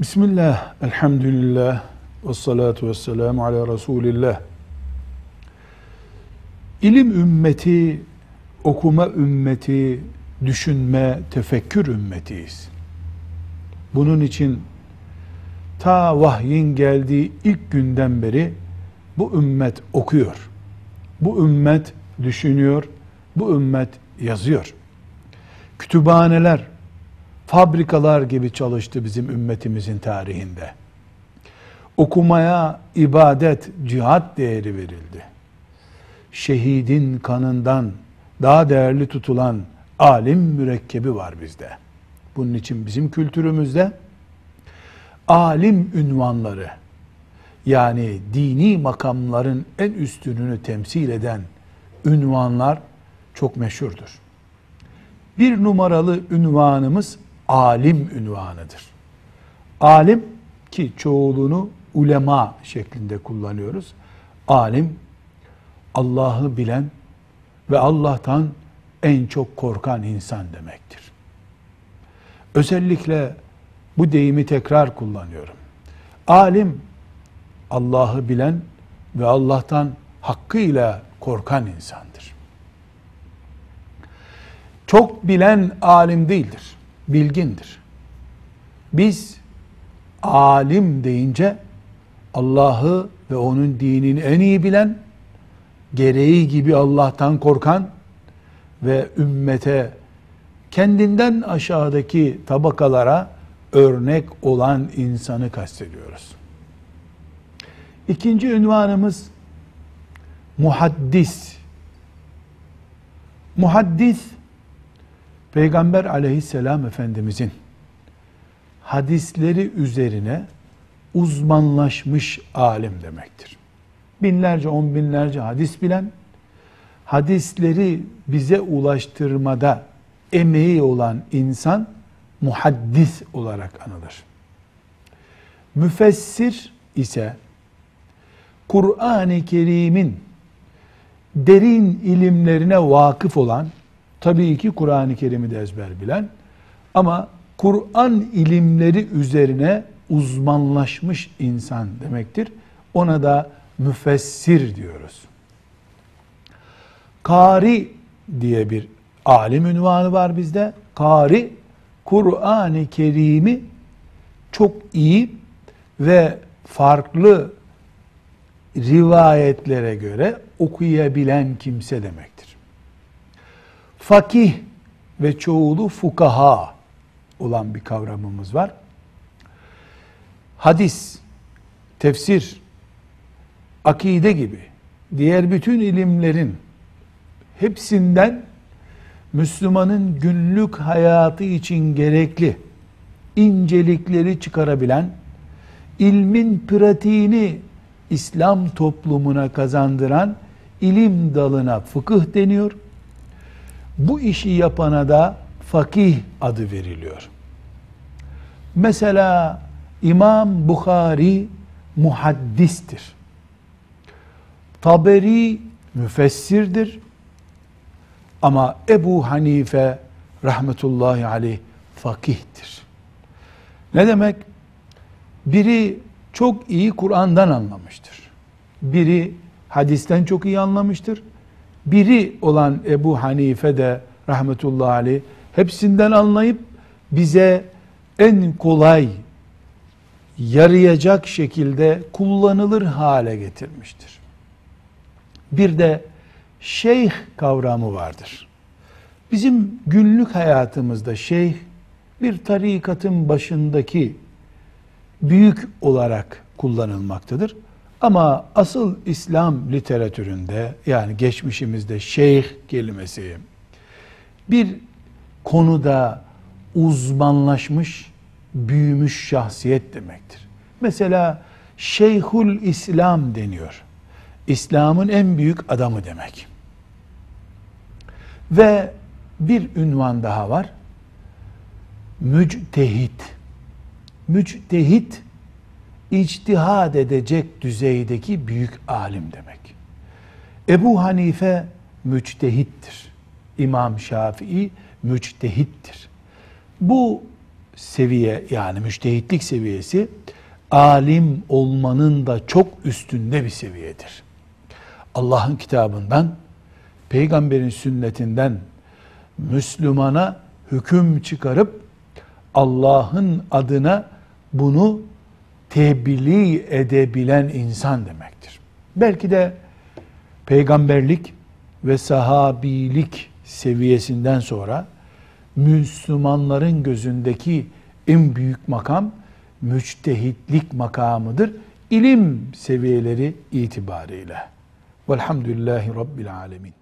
Bismillah, elhamdülillah, ve salatu ve selamu ala Resulillah. İlim ümmeti, okuma ümmeti, düşünme, tefekkür ümmetiyiz. Bunun için ta vahyin geldiği ilk günden beri bu ümmet okuyor. Bu ümmet düşünüyor. Bu ümmet yazıyor. Kütüphaneler, fabrikalar gibi çalıştı bizim ümmetimizin tarihinde. Okumaya ibadet, cihat değeri verildi. Şehidin kanından daha değerli tutulan alim mürekkebi var bizde. Bunun için bizim kültürümüzde alim ünvanları yani dini makamların en üstününü temsil eden ünvanlar çok meşhurdur. Bir numaralı ünvanımız alim ünvanıdır. Alim ki çoğulunu ulema şeklinde kullanıyoruz. Alim Allah'ı bilen ve Allah'tan en çok korkan insan demektir. Özellikle bu deyimi tekrar kullanıyorum. Alim Allah'ı bilen ve Allah'tan hakkıyla korkan insandır. Çok bilen alim değildir, bilgindir. Biz alim deyince Allah'ı ve onun dinini en iyi bilen, gereği gibi Allah'tan korkan ve ümmete kendinden aşağıdaki tabakalara örnek olan insanı kastediyoruz. İkinci ünvanımız muhaddis. Muhaddis Peygamber aleyhisselam efendimizin hadisleri üzerine uzmanlaşmış alim demektir. Binlerce, on binlerce hadis bilen, hadisleri bize ulaştırmada emeği olan insan muhaddis olarak anılır. Müfessir ise Kur'an-ı Kerim'in derin ilimlerine vakıf olan, tabii ki Kur'an-ı Kerim'i de ezber bilen ama Kur'an ilimleri üzerine uzmanlaşmış insan demektir. Ona da müfessir diyoruz. Kari diye bir alim ünvanı var bizde. Kari, Kur'an-ı Kerim'i çok iyi ve farklı rivayetlere göre okuyabilen kimse demektir. Fakih ve çoğulu fukaha olan bir kavramımız var. Hadis, tefsir, akide gibi diğer bütün ilimlerin hepsinden Müslümanın günlük hayatı için gerekli incelikleri çıkarabilen, ilmin pratiğini İslam toplumuna kazandıran ilim dalına fıkıh deniyor. Bu işi yapana da fakih adı veriliyor. Mesela İmam Bukhari muhaddistir. Taberi müfessirdir. Ama Ebu Hanife rahmetullahi aleyh fakihtir. Ne demek? Biri çok iyi Kur'an'dan anlamıştır. Biri hadisten çok iyi anlamıştır. Biri olan Ebu Hanife de rahmetullahi aleyh hepsinden anlayıp bize en kolay yarayacak şekilde kullanılır hale getirmiştir. Bir de şeyh kavramı vardır. Bizim günlük hayatımızda şeyh bir tarikatın başındaki büyük olarak kullanılmaktadır. Ama asıl İslam literatüründe yani geçmişimizde şeyh kelimesi bir konuda uzmanlaşmış, büyümüş şahsiyet demektir. Mesela Şeyhül İslam deniyor. İslam'ın en büyük adamı demek. Ve bir ünvan daha var. Müctehit. Müctehit içtihad edecek düzeydeki büyük alim demek. Ebu Hanife müctehittir. İmam Şafii müctehittir. Bu seviye yani müştehitlik seviyesi alim olmanın da çok üstünde bir seviyedir. Allah'ın kitabından, peygamberin sünnetinden Müslümana hüküm çıkarıp Allah'ın adına bunu tebliğ edebilen insan demektir. Belki de peygamberlik ve sahabilik seviyesinden sonra Müslümanların gözündeki en büyük makam müçtehitlik makamıdır. İlim seviyeleri itibariyle. Velhamdülillahi Rabbil Alemin.